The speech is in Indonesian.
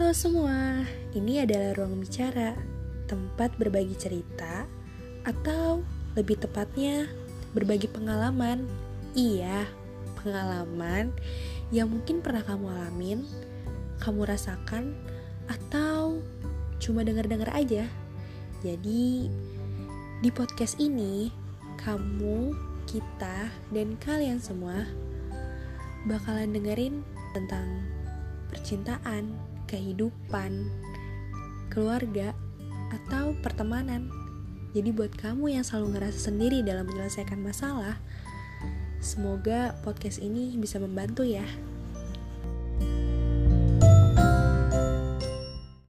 Halo semua, ini adalah ruang bicara, tempat berbagi cerita, atau lebih tepatnya berbagi pengalaman. Iya, pengalaman yang mungkin pernah kamu alamin, kamu rasakan, atau cuma dengar-dengar aja. Jadi, di podcast ini, kamu, kita, dan kalian semua bakalan dengerin tentang percintaan, kehidupan, keluarga, atau pertemanan. Jadi buat kamu yang selalu ngerasa sendiri dalam menyelesaikan masalah, semoga podcast ini bisa membantu ya.